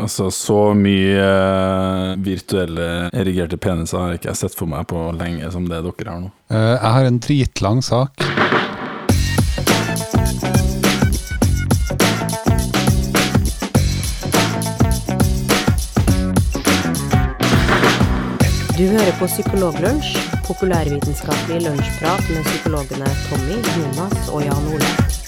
Altså, så mye eh, virtuelle erigerte peniser har ikke jeg sett for meg på lenge som det dere har nå. Eh, jeg har en dritlang sak. Du hører på Psykologlunsj, populærvitenskapelig lunsjprat med psykologene Tommy, Jonas og Jan Ole.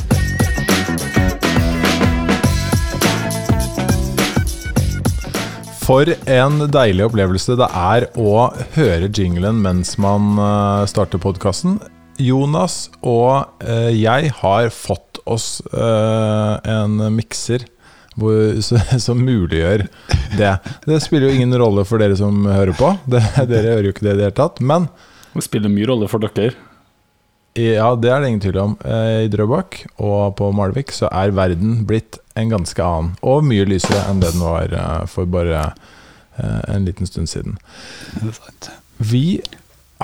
For en deilig opplevelse det er å høre jinglen mens man eh, starter podkasten. Jonas og eh, jeg har fått oss eh, en mikser som muliggjør det. Det spiller jo ingen rolle for dere som hører på. Dere hører jo ikke det i det hele tatt. Men Det spiller mye rolle for dere. ja, det er det ingen tvil om. I Drøbak og på Malvik så er verden blitt en ganske annen. Og mye lysere enn det den var eh, for bare eh, en liten stund siden. Vi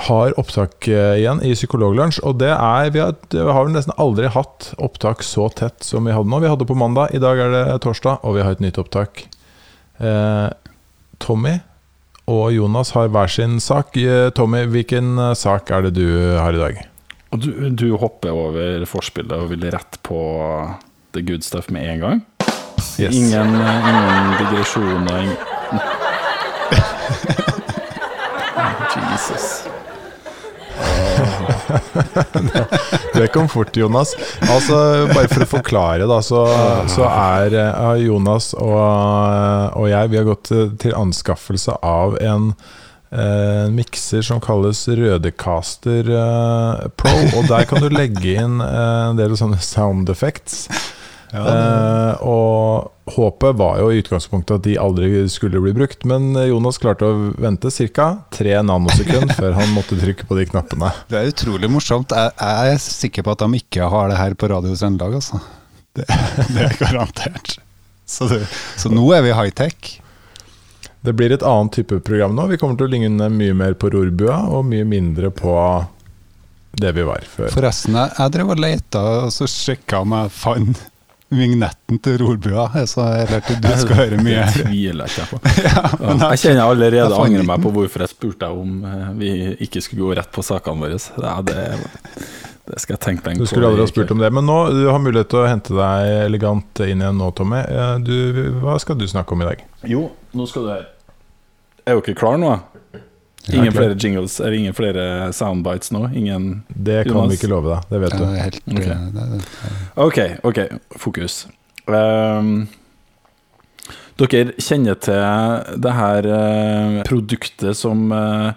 har opptak eh, igjen i Psykologlunsj, og det er Vi har, vi har vel nesten aldri hatt opptak så tett som vi hadde nå. Vi hadde på mandag, i dag er det torsdag, og vi har et nytt opptak. Eh, Tommy og Jonas har hver sin sak. Tommy, hvilken sak er det du har i dag? Du, du hopper over forspillet og vil rett på the good stuff med en gang? Yes. Ingen, ingen digresjoner ingen... Jesus. Det kom fort, Jonas. Altså, Bare for å forklare, da, så, så er eh, Jonas og, og jeg Vi har gått til, anskaffelse av en eh, mikser som kalles Rødecaster eh, Pro. Og der kan du legge inn en del sånne sound effects. Eh, og håpet var jo i utgangspunktet at de aldri skulle bli brukt, men Jonas klarte å vente ca. tre nanosekund før han måtte trykke på de knappene. Det er utrolig morsomt. Jeg, jeg er sikker på at de ikke har det her på Radio Trøndelag, altså. Det, det er garantert. Så, det, så nå er vi high-tech. Det blir et annet type program nå. Vi kommer til å ligne mye mer på Rorbua, og mye mindre på det vi var før. Forresten, jeg, jeg drev og leita, og så sjekka om jeg fant vignetten til Rorbua. Så jeg lærte du skal høre mye. Det tviler jeg ikke på. Ja, Ja, jeg kjenner jeg allerede jeg angrer meg på hvorfor jeg spurte deg om eh, vi ikke skulle gå rett på sakene våre. Ja, det, det skal jeg tenke lenge Du skulle aldri ha spurt om det, men nå du har mulighet til å hente deg elegant inn igjen nå, Tommy. Eh, Du, hva skal du snakke om i dag? Jo, nå skal du høre. Er dere klar nå? Ingen flere jingles, eller ingen flere soundbites nå? Ingen Det kan Jonas? vi ikke love deg, det vet Ja, du. det helt, Ok. eh, det, det, Ok, ok, fokus. Um, dere kjenner til det her uh, produktet som uh,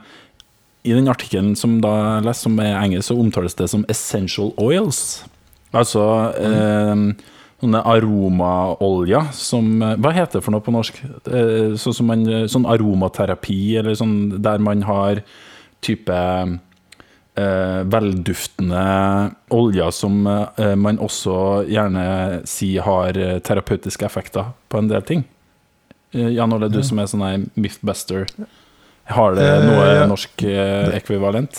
I den artikkelen som da jeg leste, som er engelsk, så omtales det som essential oils. Altså eh, sånne aromaoljer som eh, Hva heter det for noe på norsk? Eh, som man, sånn aromaterapi, eller sånn der man har type eh, velduftende oljer som eh, man også gjerne sier har eh, terapeutiske effekter på en del ting. Eh, Jan Ole, du som er sånn mythbuster, har det Eh, noe norsk eh, ekvivalent?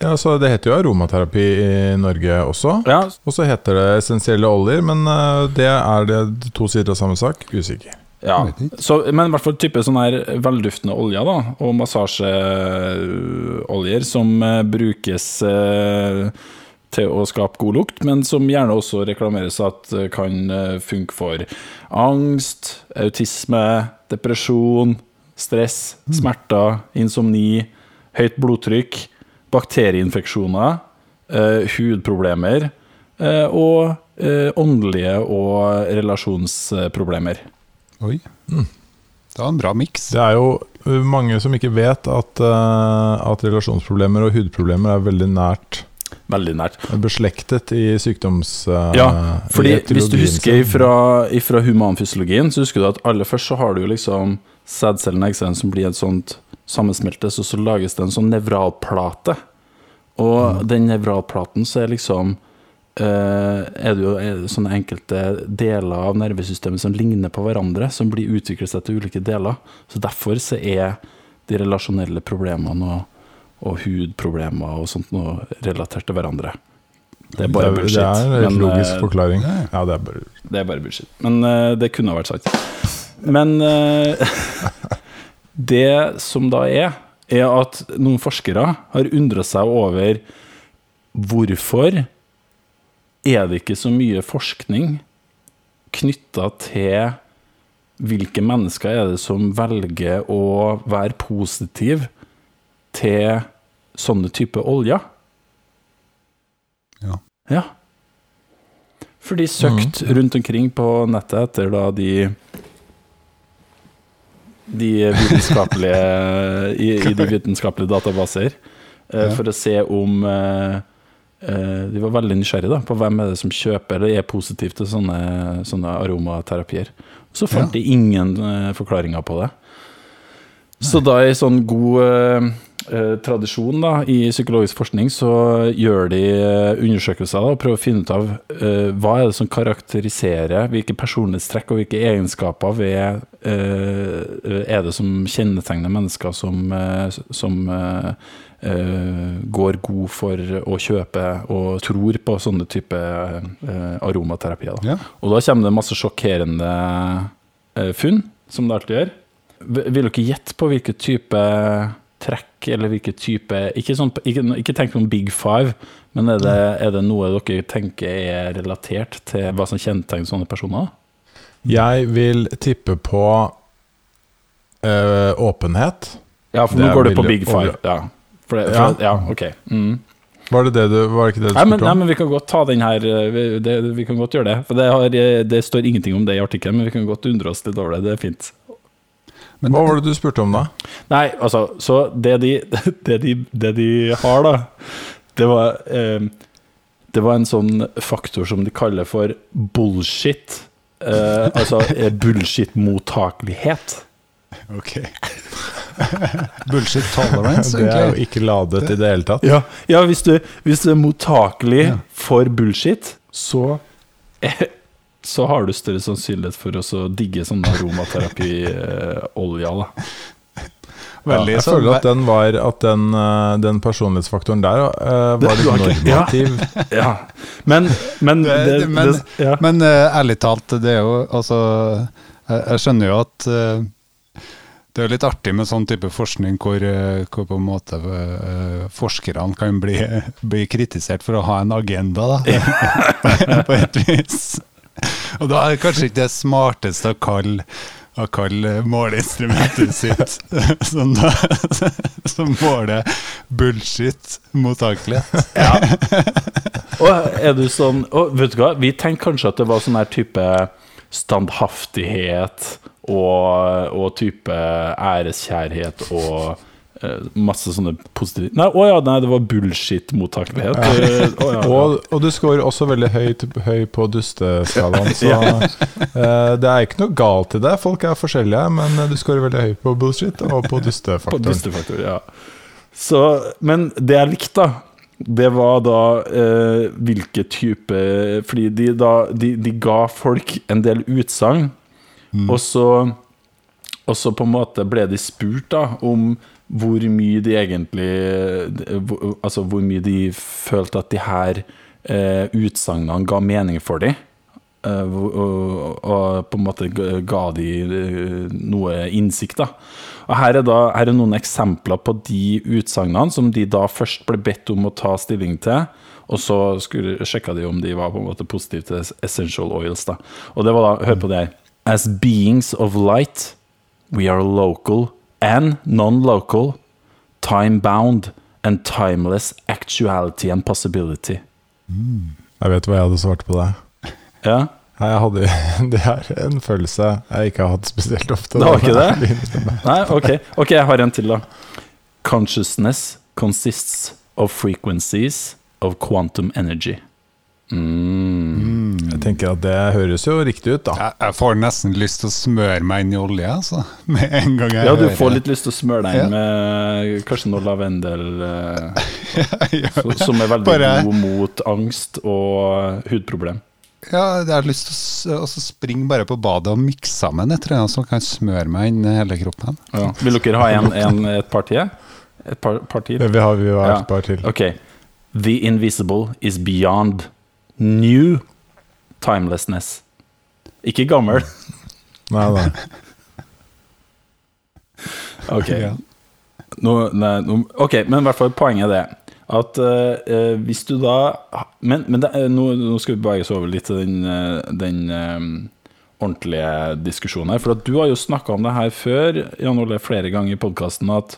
Ja, så Det heter jo aromaterapi i Norge også. Ja, Og så heter det essensielle oljer, men eh, det er det to sider av samme sak. Usikker. ja. Så, men i hvert fall type sånn her velduftende oljer da, og massasjeoljer som eh, brukes eh, til å skape god lukt, men som gjerne også reklameres at kan funke for angst, autisme, depresjon, stress, smerter, insomni, høyt blodtrykk, bakterieinfeksjoner, eh, hudproblemer eh, og eh, åndelige og relasjonsproblemer. oi. Det var en bra miks. Det er jo mange som ikke vet at, uh, at relasjonsproblemer og hudproblemer er veldig nært Veldig nært. beslektet i sykdoms... uh, Ja, fordi hvis du husker fra, humanfysiologien, så husker du at aller først så har du jo liksom sædcellene og eggcellen som blir et sånt sammensmeltes, og så lages det en sånn nevralplate. Og Mm. den nevralplaten så er liksom Uh, er det jo er det sånne enkelte deler av nervesystemet som ligner på hverandre, som blir utviklet seg til ulike deler. Så derfor så er de relasjonelle problemene og, og hudproblemer og sånt noe relatert til hverandre. Det er bare det, bullshit. det er en men, logisk uh, forklaring. Ja. Det er bare det er bare bullshit. Men uh, det kunne ha vært sant. men det som da er, er at noen forskere har undret seg over hvorfor er det ikke så mye forskning knytta til hvilke mennesker er det som velger å være positiv til sånne type oljer? Ja. Ja. For de søkte rundt omkring på nettet etter da de De vitenskapelige i, i de vitenskapelige databaser. eh, Ja. For å se om eh, eh, De var veldig nysgjerrige da, på hvem er det som kjøper eller er positiv til sånne, sånne aromaterapier. Så fant Ja. de ingen forklaringer på det. Så da i sånn god tradisjon da, i psykologisk forskning, så gjør de eh, undersøkelser da, og prøver å finne ut av uh, hva er det som karakteriserer hvilke personlighetstrekk og hvilke egenskaper ved, uh, er det som kjennetegner mennesker som, uh, som eh, eh, går god for å kjøpe og tror på sånne type eh, aromaterapier. Da. Ja. Og da kommer det masse sjokkerende eh, funn, som det alltid gjør. Vil dere gjette på hvilke type trekk, eller hvilke type Ikke, sånn, ikke, ikke tenk noen big five, men er det, er det noe dere tenker er relatert til hva som kjennetegner sånne personer? Jeg vil tippe på øh, åpenhet. Ja, for Det nå går det på big five. Ja, for det, for, ja. ok. Mm. Var det, det du, var det ikke det du Nei, men, spurte nei, men vi kan godt ta den her eh, vi, det, vi kan godt gjøre det. For det, har, eh, det står ingenting om det i artikkelen, men vi kan godt undre oss litt over det. Det er fint. Men, Hva var det du spurte om da? Nei, altså, så det de, det de, det de har, da, det var eh, Det var en sånn faktor som de kaller for bullshit. Eh, altså eh, bullshit-mottakelighet. Ok. Bullshit tolerance, Det er jo ikke ladet i det hele tatt. Ja, ja hvis, du, hvis du er mottakelig Ja. for bullshit, så eh, så har du større sannsynlighet for å digge sånn aromaterapiolja. da. Ja, jeg sånn- føler at den var At den, eh, den personlighetsfaktoren der uh, var litt normativ. ja. Ja. Men, men, Det- det, men- det, ja. Men uh, ærlig talt, det er jo altså Jeg, jeg skjønner jo at uh, det er litt artig med sånn type forskning hvor, eh, hvor på en måte eh, forskerne kan bli, bli kritisert for å ha en agenda, da. på et vis. Og da er det kanskje ikke det smarteste å kalle å kalle måleinstrumentet sitt som, da, som måler bullshit mottakelighet. Ja. Og er du sånn og Vet du hva, vi tenkte kanskje at det var sånn her type standhaftighet og, og type æreskjærhet og masse sånne positive Nei, å ja, nei, det var bullshit-mottakelighet. Ja. Oh, ja, ja. Og, og du scorer også veldig høyt, høy på dusteskalaen, så uh, det er ikke noe galt i det. Folk er forskjellige, men du scorer veldig høyt på bullshit og på På dustefaktoren. dustefaktor, ja. Så, men det jeg likte, da, det var da uh, hvilke type Fordi de, da, de, de ga folk en del utsagn, og så og så på en måte ble de spurt da om hvor mye de egentlig Altså hvor mye de følte at de her eh, utsagnene ga mening for dem. Eh, og, og på en måte ga de eh, noe innsikt, da. Og her er, da, her er noen eksempler på de utsagnene som de da først ble bedt om å ta stilling til. Og så sjekka de om de var på en måte positive til essential oils. da Og det var da, hør på det her. As beings of light, we are local and non-local, time-bound and timeless actuality and possibility. Jeg vet hva jeg hadde svart på det. Ja, jeg hadde, det er en følelse jeg ikke har hatt spesielt ofte. Det var ikke det? Nei, ok. Ok, jeg har en til, da. Consciousness consists of frequencies of quantum energy. Mm. Jeg tenker at det høres jo riktig ut, da. Jeg, jeg får nesten lyst til å smøre meg inn i olje, altså. Med en gang jeg Ja, du får litt lyst til å smøre deg Ja. med kanskje noe lavendel, eh, som er veldig Bare- god mot angst og hudproblem. Ja, jeg har lyst til å springe bare på badet og mikse sammen et eller annet som kan smøre meg inn hele kroppen. Ja. Vil dere ha en, en, et par til? Et par, par til? Vi har vi har Ja. et par til. Ok. The invisible is beyond new timelessness. Ikke gammel. Nei, nei. Ok. Nå, nei, nå, ok, men i hvert fall poenget er det at eh, eh, hvis du da Men, men det, er- nå, nå skal vi bevege oss over litt til den, eh, den um, ordentlige diskusjonen her. For at du har jo snakka om det her før, Jan Ole, flere ganger i podkasten, at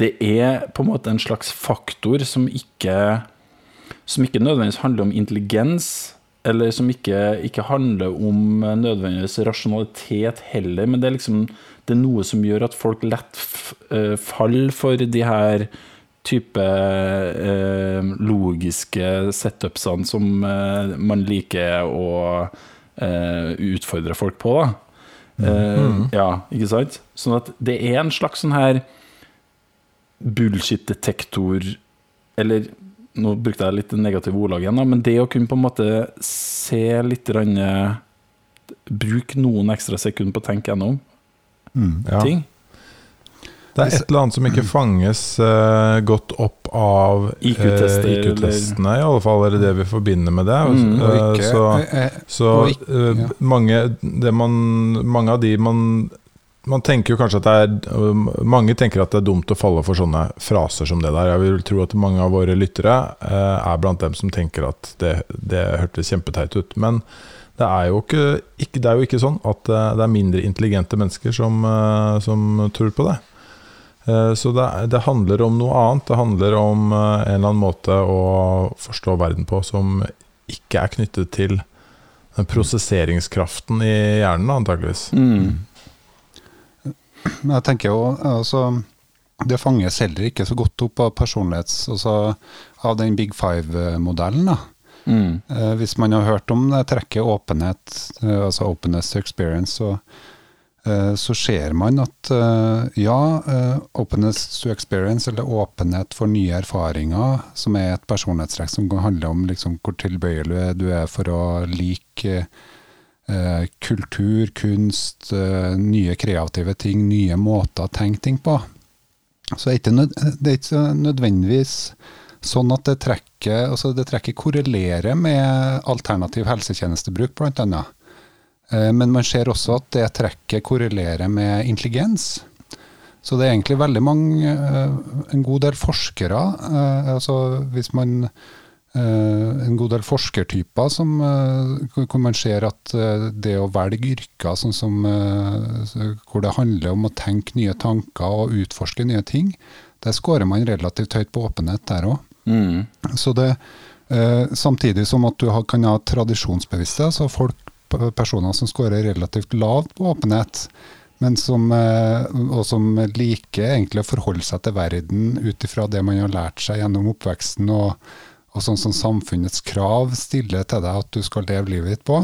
det er på en måte en slags faktor som ikke Som ikke nødvendigvis handler om intelligens, eller som ikke, ikke handler om eh, nødvendigvis rasjonalitet heller, men det er liksom det er noe som gjør at folk lett eh, faller for de her type eh, logiske setupsene som eh, man liker å eh, utfordre folk på, da. Eh, Ja, ikke sant? Sånn at det er en slags sånn her bullshit-detektor Eller nå brukte jeg litt negative ordlag igjen, da, men det å kunne på en måte se litt grann, eh, Bruke noen ekstra sekunder på å tenke gjennom Mm. Ja. ting. Det er et eller annet som ikke fanges uh, godt opp av IQ-testene, eh, IQ-testene, i alle fall, eller det vi forbinder med det. Mm. Ikke, så så ja. mange, det man, mange av de man Man tenker jo kanskje at det er Mange tenker at det er dumt å falle for sånne fraser som det der. Jeg vil tro at mange av våre lyttere eh, er blant dem som tenker at det, det hørtes kjempeteit ut. Men det er jo ikke, ikke, det er jo ikke sånn at eh, det er mindre intelligente mennesker som, eh, som tror på det. Eh, Så det, det handler om noe annet. Det handler om en eller annen måte å forstå verden på som ikke er knyttet til den prosesseringskraften i hjernen, antakeligvis. Mm. Men jeg tenker jo altså, Det fanges heller ikke så godt opp av personlighets... Altså, av den Big Five-modellen. da. Mm. Eh, hvis man har hørt om det trekket åpenhet, eh, altså openness to experience, så, eh, så ser man at eh, ja, eh, openness to experience, eller åpenhet for nye erfaringer, som er et personlighetstrekk som kan handle om liksom, hvor tilbøyelig du er for å like kultur, kunst, eh, nye kreative ting, nye måter å tenke ting på. Så det er ikke, nødvendigvis sånn at det trekket, altså det trekket korrelerer med alternativ helsetjenestebruk, annet. Eh, Men man ser også at det trekket korrelerer med intelligens. Så det er egentlig veldig mange, eh, en god del forskere, eh, altså hvis man eh, en god del forskertyper som, eh, hvor man ser at eh, det å velge yrker sånn som, eh, hvor det handler om å tenke nye tanker og utforske nye ting, der scorer man relativt høyt på åpenhet der òg. Mm. Så det, eh, samtidig som at du har, kan ha tradisjonsbevisste, altså folk, personer som scorer relativt lavt på åpenhet, men som, eh, og som liker egentlig å forholde seg til verden ut ifra det man har lært seg gjennom oppveksten, og, og sånn som samfunnets krav stiller til deg at du skal leve livet ditt på.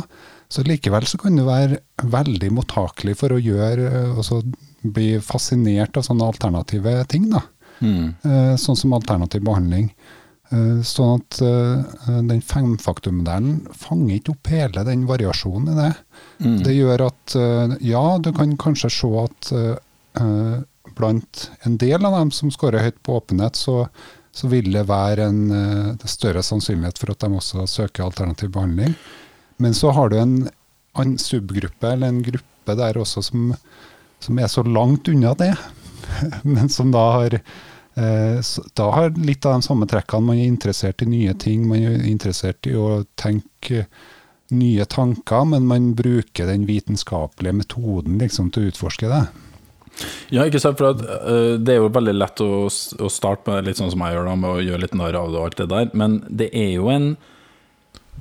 Så likevel så kan du være veldig mottakelig for å gjøre, og altså bli fascinert av sånne alternative ting. da Mm. eh, sånn som alternativ behandling. Eh, Sånn at eh, den femfaktormodellen fanger ikke opp hele den variasjonen i det. Mm. Det gjør at eh, ja, du kan kanskje se at eh, eh, blant en del av dem som scorer høyt på åpenhet, så, så vil det være en eh, større sannsynlighet for at de også søker alternativ behandling. Men så har du en, en subgruppe, eller en gruppe der også, som, som er så langt unna det, men som da har eh, da har litt av de samme trekkene. Man er interessert i nye ting, man er interessert i å tenke nye tanker, men man bruker den vitenskapelige metoden liksom, til å utforske det. Ja, ikke sant, for at, uh, Det er jo veldig lett å, å starte med litt sånn som jeg gjør, da, med å gjøre litt narr av det og alt det der, men det er jo en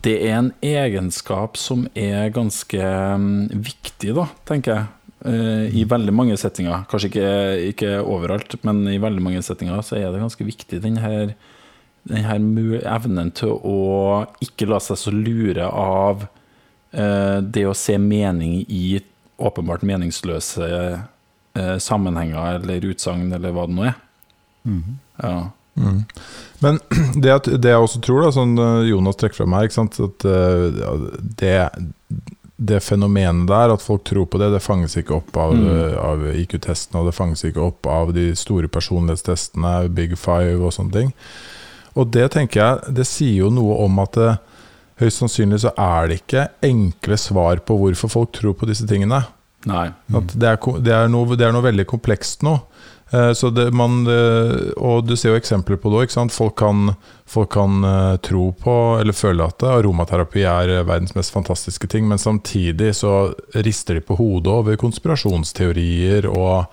det er en egenskap som er ganske um, viktig, da, tenker jeg. eh, I veldig mange settinger. Kanskje ikke, ikke overalt, men i veldig mange settinger så er det ganske viktig, den her, den her evnen til å ikke la seg så lure av uh, det å se mening i åpenbart meningsløse eh, sammenhenger eller utsagn, eller hva det nå er. Ja. Mm. Men det, at, det jeg også tror, da, sånn eh, Jonas trekker frem her, ikke sant? at eh, det, det fenomenet der, at folk tror på det, det fanges ikke opp av, Mm. av IQ-testene, og det fanges ikke opp av de store personlighetstestene, Big Five og sånne ting. Og det tenker jeg, det sier jo noe om at det, høyst sannsynlig så er det ikke enkle svar på hvorfor folk tror på disse tingene. Nei. Det, er, det, er noe, det er noe veldig komplekst nå. Eh, Så det, man, eh, og du ser jo eksempler på det òg. Folk folk kan eh, tro på eller føle at aromaterapi er verdens mest fantastiske ting, men samtidig så rister de på hodet over konspirasjonsteorier og,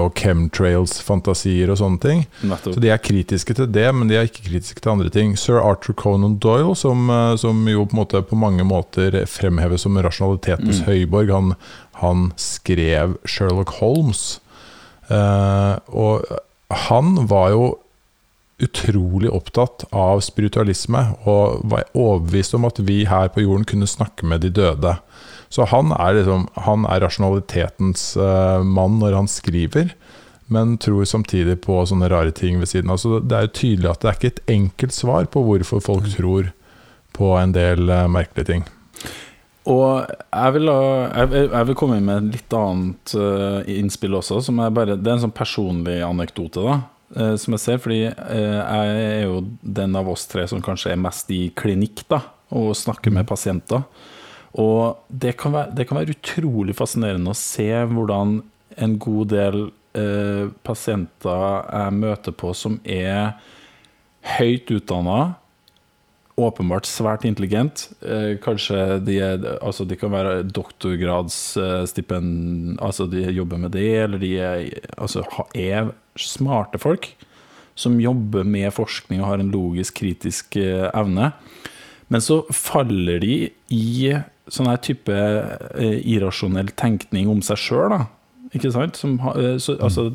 og chemtrails-fantasier og sånne ting. Nettopp. Så de er kritiske til det, men de er ikke kritiske til andre ting. Sir Arthur Conan Doyle, som, eh, som jo på, måte, på mange måter fremheves som rasjonalitetens Mm. høyborg, han, han skrev Sherlock Holmes. Eh, og han var jo utrolig opptatt av spiritualisme, og var overbevist om at vi her på jorden kunne snakke med de døde. Så han er, liksom, han er rasjonalitetens uh, mann når han skriver, men tror samtidig på sånne rare ting ved siden av. Så det er jo tydelig at det er ikke et enkelt svar på hvorfor folk tror på en del uh, merkelige ting. Og jeg vil, jeg, jeg vil komme med et litt annet uh, innspill også. Som er bare, det er en sånn personlig anekdote, da. som jeg ser, fordi jeg er jo den av oss tre som kanskje er mest i klinikk, da. Og snakker med pasienter. Og det kan, være, det kan være utrolig fascinerende å se hvordan en god del eh, pasienter jeg møter på som er høyt utdanna, åpenbart svært intelligent. Eh, kanskje de, er, altså de kan være doktorgradsstipend Altså de jobber med det, eller de er, altså, er smarte folk som jobber med forskning og har en logisk, kritisk eh, evne. Men så faller de i sånn her type eh, irrasjonell tenkning om seg sjøl. Ikke sant? Som, eh, så, altså,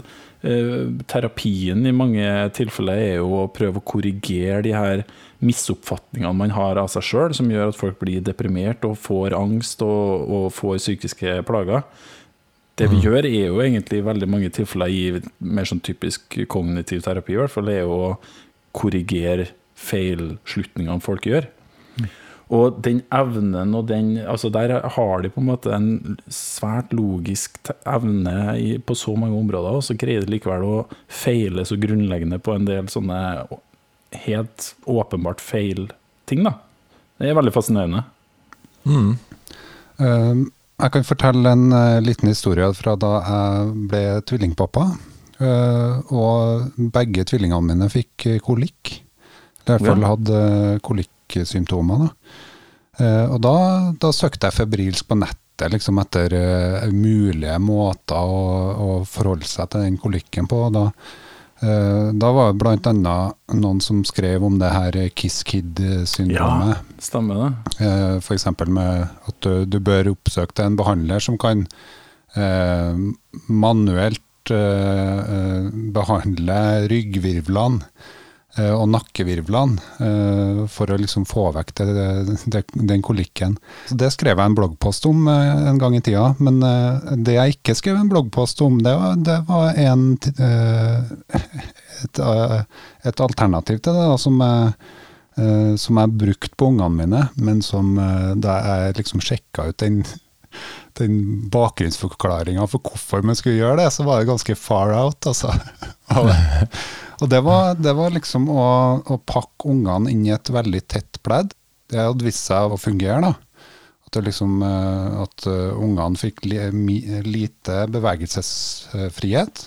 eh, terapien i mange tilfeller er jo å prøve å korrigere de her misoppfatningene man har av seg sjøl, som gjør at folk blir deprimert og får angst og, og får psykiske plager. Det vi gjør, er jo egentlig i veldig mange tilfeller i mer sånn typisk kognitiv terapi, i hvert fall, er jo å korrigere feilslutningene folk gjør. Og den evnen og den Altså, der har de på en måte en svært logisk evne i, på så mange områder, og så greier de likevel å feile så grunnleggende på en del sånne helt åpenbart feil ting, da. Det er veldig fascinerende. Mm. Eh, Jeg kan fortelle en uh, liten historie fra da jeg ble tvillingpappa. Uh, og begge tvillingene mine fikk eh, kolikk. I hvert fall hadde hadde eh, symptomer. Da. Eh, og da, da søkte jeg febrilsk på nettet liksom etter eh, mulige måter å, å forholde seg til den kolikken på. Da, eh, da var det annet noen som skrev om det her Kiss Kid-syndromet. Stemmer det? Eh, eksempel med at du, du bør oppsøke en behandler som kan eh, manuelt eh, eh, behandle ryggvirvlene og nakkevirvlene eh, for å liksom få vekk det, det, den kolikken. Så det skrev jeg en bloggpost om eh, en gang i tida, men eh, det jeg ikke skrev en bloggpost om, det var, det var en, eh, et, eh, et alternativ til det, da, som jeg eh, som jeg brukte på ungene mine, men som eh, da jeg liksom sjekka ut den, den bakgrunnsforklaringa for hvorfor man skulle gjøre det, så var det ganske far out, altså. Og, det, var, det var liksom å, å pakke ungene inn i et veldig tett pledd. Det hadde vist seg å fungere, da. At, det liksom, eh, at eh, ungene fikk lite bevegelsesfrihet.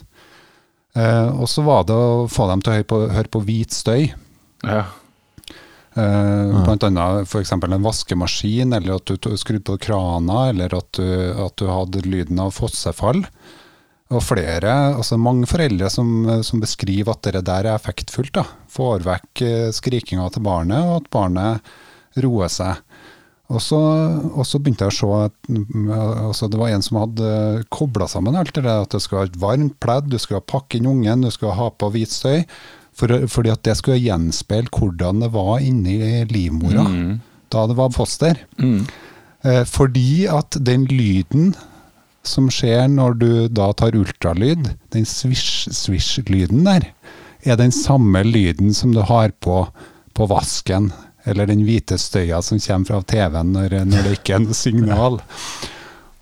Eh, og så var det å få dem til å høre på, høre på hvit støy. Ja. Eh, blant annet f.eks. en vaskemaskin, eller at du skrudde på krana, eller at du, at du hadde lyden av fossefall. Og flere, altså mange foreldre som, som beskriver at det der er effektfullt. da. Får vekk eh, skrikinga til barnet, og at barnet roer seg. Og så, og så begynte jeg å se at mm, altså det var en som hadde kobla sammen alt det der. At det skulle ha et varmt pledd, du skulle pakke inn ungen, du skulle ha på hvit støy. For, fordi at det skulle gjenspeile hvordan det var inni livmora Mm. da det var foster. Mm. Eh, fordi at den lyden som skjer når du da tar ultralyd, den svisj-svisj-lyden der, er den samme lyden som du har på på vasken, eller den hvite støya som kommer fra TV-en når, når det ikke er noe signal.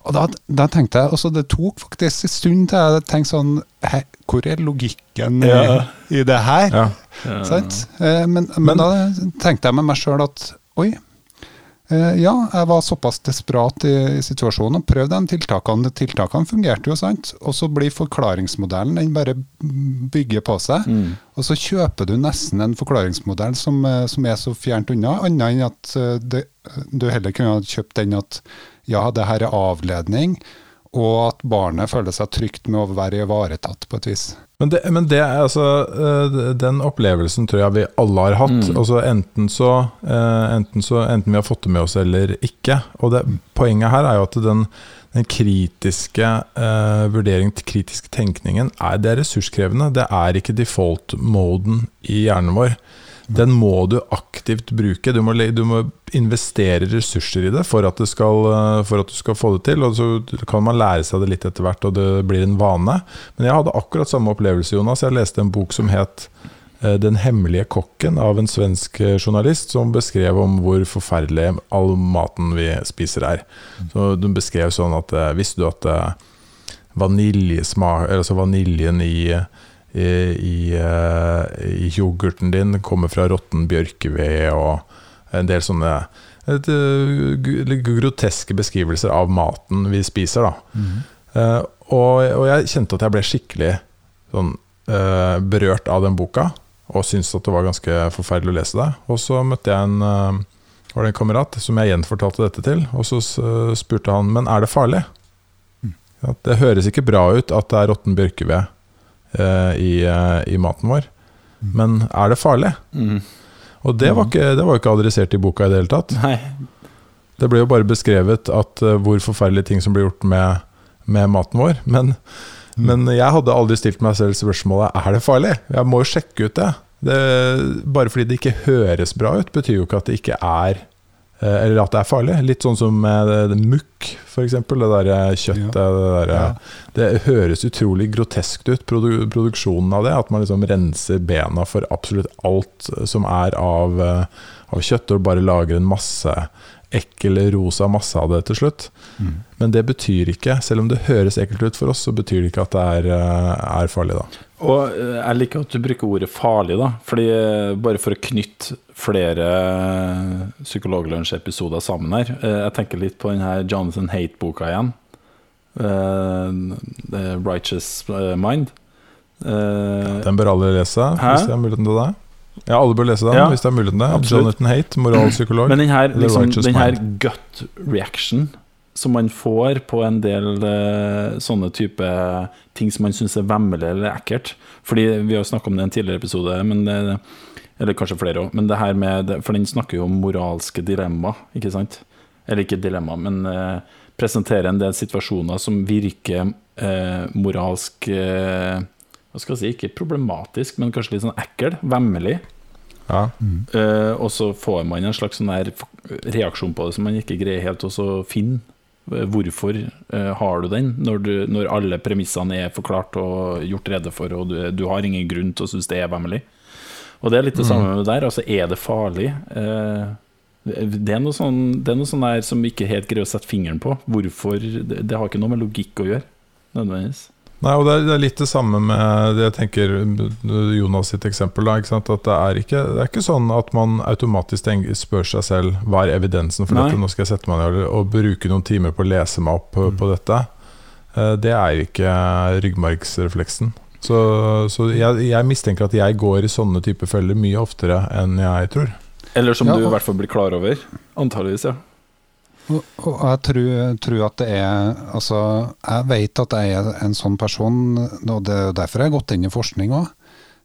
Og da, da tenkte jeg, også Det tok faktisk en stund til jeg tenkte sånn Hæ, Hvor er logikken i, Ja. i det her? Ja. Ja. Sant? Eh, Men, men, Men- da tenkte jeg med meg sjøl at oi, ja, jeg var såpass desperat i, i situasjonen og prøvde de tiltakene. Tiltakene fungerte jo, sant. Og så blir forklaringsmodellen, den bare bygger på seg. Mm. Og så kjøper du nesten en forklaringsmodell som, eh, som er så fjernt unna, annet enn at eh, det, du heller kunne ha kjøpt den at ja, det her er avledning, og at barnet føler seg trygt med å være ivaretatt på et vis. Men, det, men det altså eh, Den opplevelsen tror jeg vi alle har hatt. Mm. Altså enten så, eh, enten så Enten vi har fått det med oss eller ikke. Og det, poenget her er jo at den, den kritiske uh, vurderingen, kritiske tenkningen, er, det er ressurskrevende. Det er ikke default-moden i hjernen vår. Den må du aktivt bruke. Du må, du må investere ressurser i det for at, skal, eh, for at du skal få det til. Og så kan man lære seg det litt etter hvert, og det blir en vane. Men jeg hadde akkurat samme opplevelse, Jonas. Jeg leste en bok som het eh, 'Den hemmelige kokken' av en svensk eh, journalist, som beskrev om hvor forferdelig all maten vi spiser er. Så Den beskrev sånn at Visste du at vaniljesmak, altså vaniljen i i, i, eh, i yoghurten din kommer fra råtten bjørkeved og en del sånne et, eh, litt groteske beskrivelser av maten vi spiser. Da. Eh, og, og jeg kjente at jeg ble skikkelig sånn, uh, berørt av den boka, og syntes at det var ganske forferdelig å lese det. Og så møtte jeg en, uh, var det en kamerat som jeg gjenfortalte dette til, og så spurte han men er det farlig. Ja, det høres ikke bra ut at det er råtten bjørkeved i, eh, i maten vår, men er det farlig? Mm. Og det var, ikke, det var ikke adressert i boka i det hele tatt. Nei. Det ble jo bare beskrevet at uh, hvor forferdelige ting som blir gjort med, med maten vår. Men, men jeg hadde aldri stilt meg selv spørsmålet er det farlig. Jeg må jo sjekke ut det. det. Bare fordi det ikke høres bra ut, betyr jo ikke at det ikke er eh, Eller at det er farlig. Litt sånn som det mukk, f.eks. Det der kjøttet. Det, der, Ja. det høres utrolig groteskt ut, produ produksjonen av det. At man liksom renser bena for absolutt alt som er av, eh, av kjøtt, og bare lager en masse ekkel rosa masse av det til slutt. Mm. Men det betyr ikke, selv om det høres ekkelt ut for oss, så betyr det ikke at det er, eh, er farlig, da. Og eh, jeg liker at du bruker ordet farlig, da. Fordi eh, bare for å knytte flere Psykologlunsj-episoder sammen her. Jeg tenker litt på den her Jonathan Hate-boka igjen. The Righteous Mind. Den bør alle lese, Hæ? hvis de har muligheten til det. Ja, alle bør lese den Ja, hvis det er mulig. Jonathan Haidt, moralpsykolog. Men den her, liksom, den her gut reaction som man får på en del uh, sånne type ting som man syns er vemmelig eller ekkelt. Fordi Vi har snakka om det i en tidligere episode, men det, eller kanskje flere òg. Men det her med For den snakker jo om moralske dilemma, ikke sant? Eller ikke dilemma, men uh, presenterer en del situasjoner som virker uh, moralsk eh, Hva skal jeg si, ikke problematisk, men kanskje litt sånn ekkel. Vemmelig. Ja. Eh, og så får man en slags sånn reaksjon på det som man ikke greier helt å finne. Eh, Hvorfor uh, har du den, når, du, når alle premissene er forklart og gjort rede for, og du, du har ingen grunn til å synes det er vemmelig? Og det er litt det samme med det der. Altså, er det farlig? Uh, det er noe sånn, det er noe sånn der som vi ikke helt greier å sette fingeren på. Hvorfor? Det, det har ikke noe med logikk å gjøre, nødvendigvis. Nei, og det er, det er litt det samme med det jeg tenker Jonas sitt eksempel. Da, ikke sant? At det er ikke, det er ikke sånn at man automatisk tenker, spør seg selv hva er evidensen for Nei. dette. Nå skal jeg sette meg ned og, bruke noen timer på å lese meg opp på, på dette. Eh, Det er ikke ryggmargsrefleksen. Så, så jeg, jeg mistenker at jeg går i sånne typer feller mye oftere enn jeg tror. Eller som Ja, du i hvert fall blir klar over. Antageligvis, ja. Og, og jeg tror, tror at det er Altså, jeg vet at jeg er en sånn person, og det er derfor jeg har gått inn i forskning òg.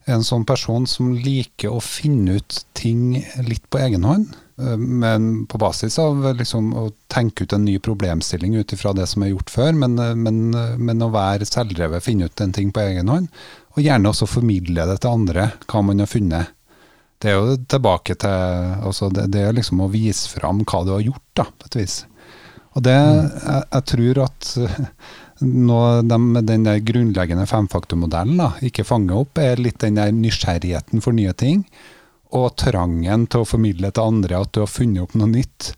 En sånn person som liker å finne ut ting litt på egen hånd. eh, Men på basis av liksom å tenke ut en ny problemstilling ut ifra det som er gjort før. Men, eh, men, eh, men å være selvdrevet, finne ut en ting på egen hånd. Og gjerne også formidle det til andre, hva man har funnet. Det er jo tilbake til altså det, det er liksom å vise fram hva du har gjort, da, på et vis. Og det, jeg, jeg tror at nå de, den der grunnleggende femfaktormodellen da, ikke fanger opp, er litt den der nysgjerrigheten for nye ting, og trangen til å formidle til andre at du har funnet opp noe nytt.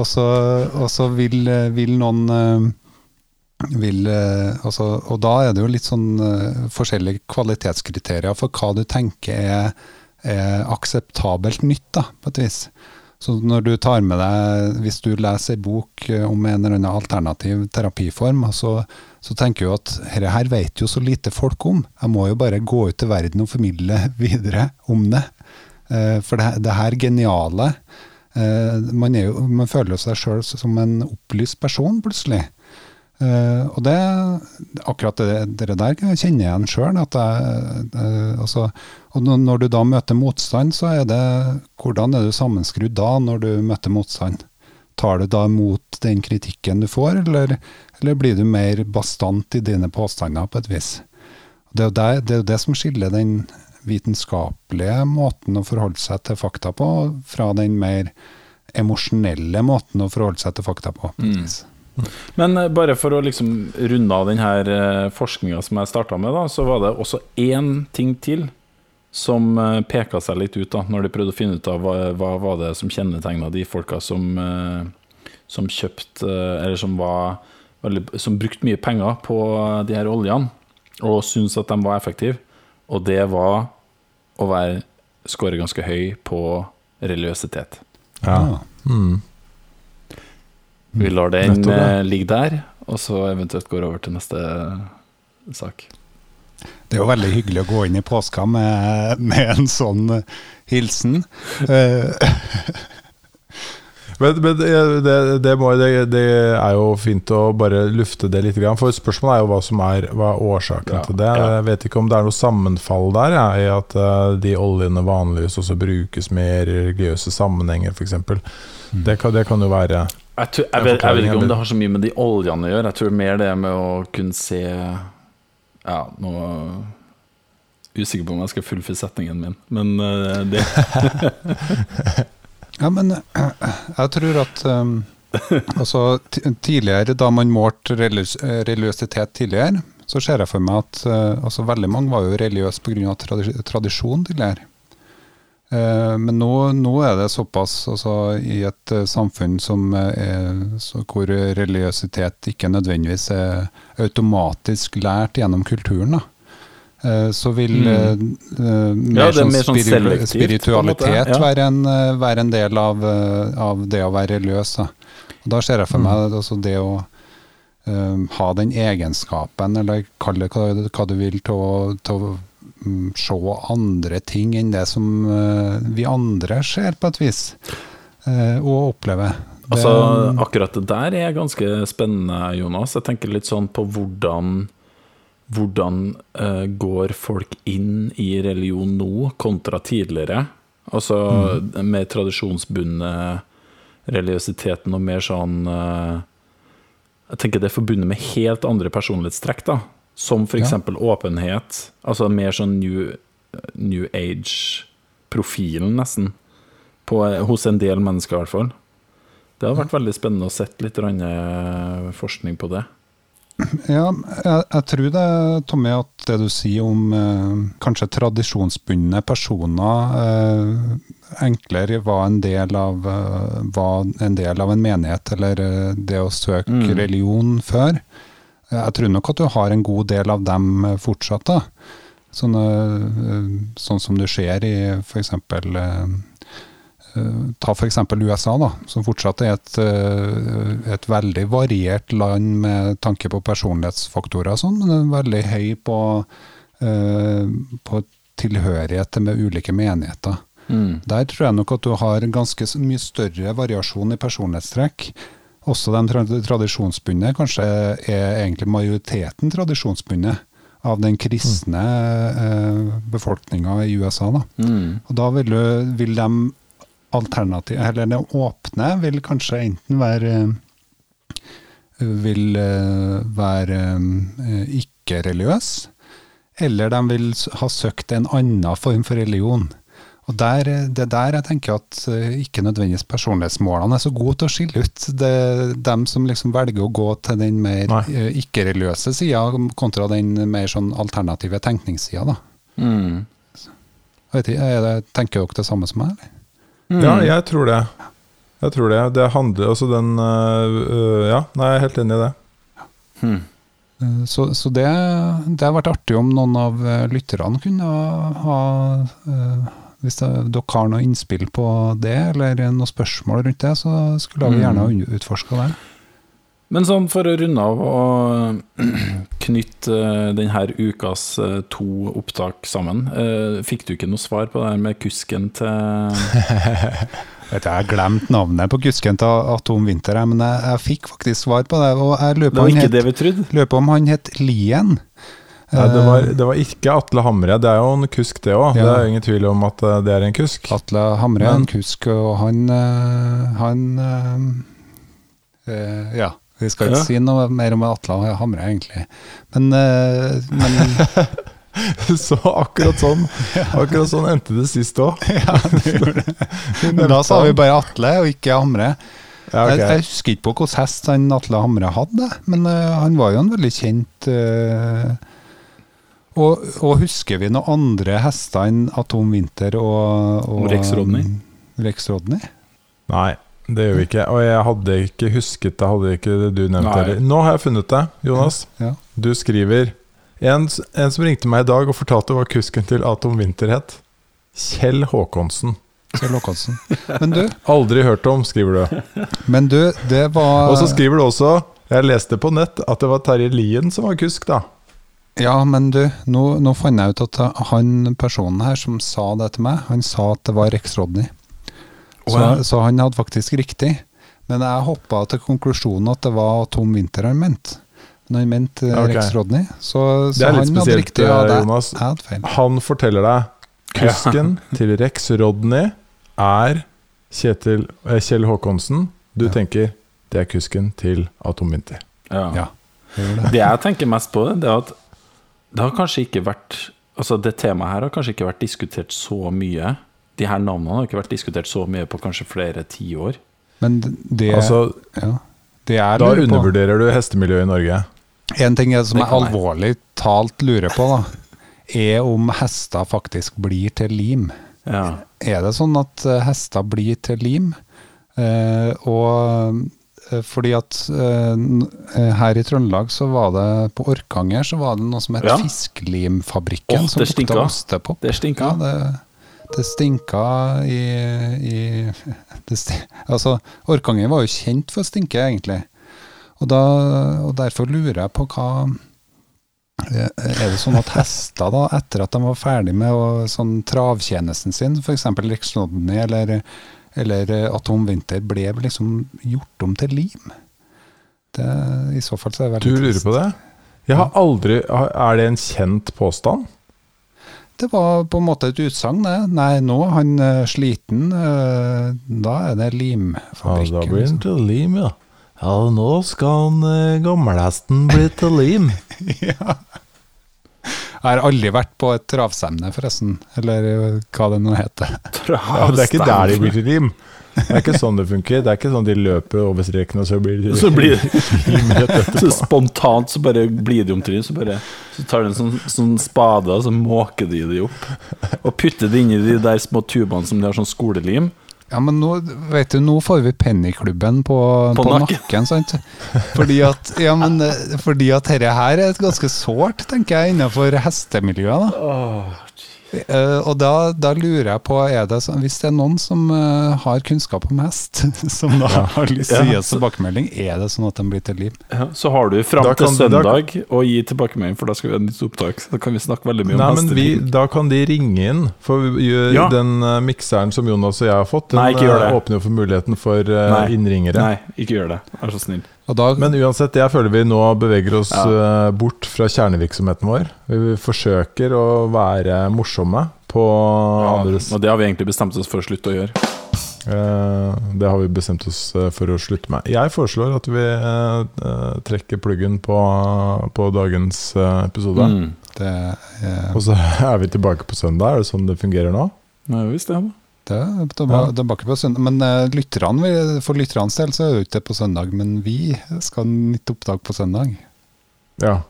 Og så, og så vil, vil noen eh, vil, eh, altså, Og da er det jo litt sånn eh, forskjellige kvalitetskriterier for hva du tenker er, er akseptabelt nytt, da, på et vis. Så når du tar med deg, hvis du leser ei bok eh, om en eller annen alternativ terapiform, så, så tenker du at dette her vet jo så lite folk om. Jeg må jo bare gå ut til verden og formidle videre om det. Eh, For det, det her geniale eh, man, jo, man føler seg sjøl som en opplyst person, plutselig. Eh, og det, akkurat det, det der kan jeg kjenne igjen sjøl. altså, og når, du da møter motstand, så er det Hvordan er du sammenskrudd da, når du møter motstand? Tar du da imot den kritikken du får, eller, eller blir du mer bastant i dine påstander på et vis? Det er jo det, det, er det som skiller den vitenskapelige måten å forholde seg til fakta på, fra den mer emosjonelle måten å forholde seg til fakta på. på et Mm. Men eh, bare for å liksom runde av denne forskninga som jeg starta med, da, så var det også én ting til som eh, peka seg litt ut, da, når de prøvde å finne ut av hva, hva var det som kjennetegna de folka som, eh, som kjøpte eh, Eller som var Som brukte mye penger på de her oljene, og syntes at de var effektive. Og det var å være score ganske høy på religiøsitet. Ja. Ah. Mm. Vi lar den Nettopp, eh, ligge der, og så eventuelt går over til neste sak. Det er jo veldig hyggelig å gå inn i påska med, med en sånn eh, hilsen. Eh, Men, men det, det, det, må, det, det er jo fint å bare lufte det litt. For spørsmålet er jo hva som er, hva er årsaken Ja, til det. ja. Jeg vet ikke om det er noe sammenfall der, ja, i at eh, de oljene vanligvis også brukes mer i religiøse sammenhenger, f.eks. Det, kan- det kan jo være Jeg, tror, jeg, vet, jeg vet ikke om det har så mye med de oljene å gjøre. Jeg tror mer det med å kunne se Ja, nå Usikker på om jeg skal fullføre setningen min, men uh, det ja, men eh, jeg tror at um, altså, tidligere, da man målte religiøs- religiøsitet tidligere, så ser jeg for meg at uh, altså, veldig mange var jo religiøse pga. Tradi tradisjon tidligere. Eh, men nå, nå er det såpass altså, i et eh, samfunn som eh, er, så, hvor religiøsitet ikke nødvendigvis er automatisk lært gjennom kulturen. da. Så vil Mm. mer, Ja, sånn mer sånn spiri- selektivt, en måte, spiritualitet ja. være, en, være en del av, av det å være religiøs. Da, og da ser jeg for Mm. meg altså det å eh, ha den egenskapen, eller kall det hva, hva du vil, til å, mm, se andre ting enn det som eh, vi andre ser, på et vis, eh, og opplever. Det- Altså, akkurat det der er ganske spennende, Jonas. Jeg tenker litt sånn på hvordan Hvordan eh, går folk inn i religion nå kontra tidligere? Altså mer tradisjonsbundet religiøsiteten og mer sånn Jeg tenker det er forbundet med helt andre personlighetstrekk, da. Som for Ja. åpenhet. Altså mer sånn new, new age-profilen, nesten. På, hos en del mennesker, i hvert fall. Det har vært veldig spennende å sette litt eh, forskning på det. Ja, jeg, jeg tror det, Tommy, at det du sier om eh, kanskje tradisjonsbundne personer eh, enklere var en, del av, eh, var en del av en menighet, eller eh, det å søke Mm. religion før. Jeg tror nok at du har en god del av dem eh, fortsatt. da. Sånn, eh, sånn som du ser i f.eks. Eh, ta f.eks. USA, da, som fortsatt er et, et veldig variert land med tanke på personlighetsfaktorer og sånn, men er veldig høy på, på tilhørighet med ulike menigheter. Mm. Der tror jeg nok at du har ganske mye større variasjon i personlighetstrekk. Også de tra tradisjonsbundne, kanskje er egentlig majoriteten tradisjonsbundet av den kristne eh, befolkninga i USA. da. Mm. Og da vil, du, vil de alternativ, eller det åpne vil kanskje enten være vil eh, være eh, ikke-religiøs, eller de vil ha søkt en annen form for religion. Og der, Det er der jeg tenker at eh, ikke nødvendigvis personlighetsmålene er så gode til å skille ut. Det dem som liksom velger å gå til den mer eh, ikke-religiøse sida, kontra den mer sånn alternative tenkningssida. da. Mm. Vet ikke, det, Tenker dere det samme som meg? eller? Mm. Ja, jeg tror det. Jeg tror det. Det handler altså den øh, Ja, nei, jeg er helt enig i det. Mm. Eh, Så, så det, det har vært artig om noen av lytterne kunne ha, ha Hvis dere har noe innspill på det, eller noen spørsmål rundt det, så skulle vi gjerne ha utforska det. Men sånn for å runde av og knytte eh, denne ukas eh, to opptak sammen. eh, Fikk du ikke noe svar på det her med kusken til Vet du, Jeg har glemt navnet på kusken til Atom Winter, men jeg, jeg fikk faktisk svar på det. Og jeg lurer Det var ikke het, det vi trodde. lurer på om han het Lien. Nei, det, var, Eh, det var ikke Atle Hamre. Det er jo en kusk, det òg. Det er ingen tvil om at eh, det er en kusk. Atle Hamre er en kusk, og han eh, Han eh, Ja, vi skal ikke Ja. si noe mer om Atle Hamre, egentlig. Men, øh, men Så akkurat sånn Akkurat sånn endte det sist òg. ja, det gjorde det. Men da sa vi bare Atle, og ikke Hamre. Ja, Jeg, jeg husker ikke på hvilken hest han Atle Hamre hadde, men øh, han var jo en veldig kjent eh, og, og husker vi noen andre hester enn Atom Winter og, og Rex Rodney? Rex Rodney? Nei, det gjør vi ikke. Og jeg hadde ikke husket det, hadde ikke det du nevnte heller. Nå har jeg funnet det, Jonas. Ja. Du skriver en, en som ringte meg i dag og fortalte hva kusken til Atom Winter het. Kjell Håkonsen. Kjell Håkonsen. Men du, Aldri hørt om, skriver du. men du, det var Og så skriver du også Jeg leste på nett at det var Terje Lien som var kusk, da. Ja, men du, nå, nå fant jeg ut at han personen her som sa det til meg, han sa at det var Rex Rodney. Så, Å, ja. så han hadde faktisk riktig. Men jeg hoppa til konklusjonen at det var Tom Winter han mente. Men han mente okay. Rex Rodney, så, Det så er litt han hadde spesielt, riktig. Ja, eh, det, Jonas. jeg hadde feil. Han forteller deg kusken til Rex Rodney er Kjetil, eh, Kjell Håkonsen. Du Ja. tenker det er kusken til Atom Winter. Ja. Ja. Det jeg tenker mest på, det er at det har kanskje ikke vært Altså Det temaet her har kanskje ikke vært diskutert så mye. De her navnene har ikke vært diskutert så mye på kanskje flere tiår. Men det, Altså, ja, det er da undervurderer du hestemiljøet i Norge. En ting som jeg alvorlig talt lurer på, da, er om hester faktisk blir til lim. Ja. Er det sånn at eh, hester blir til lim? Eh, og fordi at eh, eh, her i Trøndelag så var det på Orkanger så var det noe som het Ja. Fiskelimfabrikken. oh, som lukta ostepop. Det stinka. Ja, det, det stinka i, i det sti, Altså, Orkanger var jo kjent for å stinke, egentlig. Og, da, og derfor lurer jeg på hva eh, Er det sånn at hester, da, etter at de var ferdig med å, sånn travtjenesten sin, f.eks. Riksnodden eller, eller at Tom Winter, ble liksom gjort om til lim? Det, I så fall så er det veldig Du veldig lurer på det? Jeg har aldri Er det en kjent påstand? Det var på en måte et utsagn, det. Nei, nå er han eh, sliten. eh, da er det Ja, limfabrikken. da blir den liksom. til lim, ja. Ja, nå skal han eh, bli til lim. ja. Jeg har aldri vært på et travsemne, forresten. Eller hva det nå heter. Ja, det er ikke der de blir til rim. Det er ikke sånn det funker. Det er ikke sånn de løper over streken, og så blir de Så blir så spontant så bare blir de om trynet. Så, bare- så tar de en sånn, sånn spade, og så måker de det opp. Og putter det inn i de der små tubene som de har sånn skolelim. Ja, men nå, vet du, nå får vi pennyklubben på, På på, nakken. nakken, sant? Fordi at, ja, men, eh, fordi at dette her er et ganske sårt, tenker jeg, innenfor hestemiljøet. da. Eh, og da, da lurer jeg på, er det så, hvis det er noen som eh, har kunnskap om hest, som da har lyst til å gi oss tilbakemelding, er det sånn at de blir til liv? Ja, så har du fram til søndag å gi tilbakemelding, for da skal vi ha nytt opptak. Så da kan vi snakke veldig mye om Nei, men vi, da kan de ringe inn. For vi Ja. den eh, mikseren som Jonas og jeg har fått, den Nei, eh, åpner jo for muligheten for eh, Nei. innringere. Nei, ikke gjør det. Vær så snill. Og da, Men uansett, jeg føler vi nå beveger oss Ja. eh, bort fra kjernevirksomheten vår. Vi forsøker å være morsomme på andres Og det har vi egentlig bestemt oss for å slutte å gjøre. Eh, Det har vi bestemt oss eh, for å slutte med. Jeg foreslår at vi trekker pluggen på, på dagens episode. Mm. det, eh, Og så er vi tilbake på søndag. Er det sånn det fungerer nå? Ja, visst det. da. Det, det, de bakker på søndag. Men eh, lytterne, for lytternes del så er det ikke på søndag, men vi skal ha nytt opptak på søndag. Ja.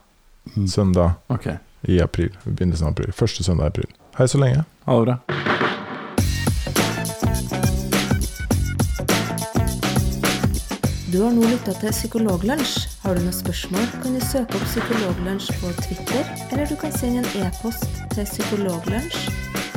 Mm. Søndag Ok, i april. Begynnelsen av april. Første søndag i april. Hei så lenge. ha det bra. Du har nå lytta til Psykologlunsj. Har du noen spørsmål, kan du søke opp Psykologlunsj på Twitter, eller du kan sende en e-post til psykologlunsj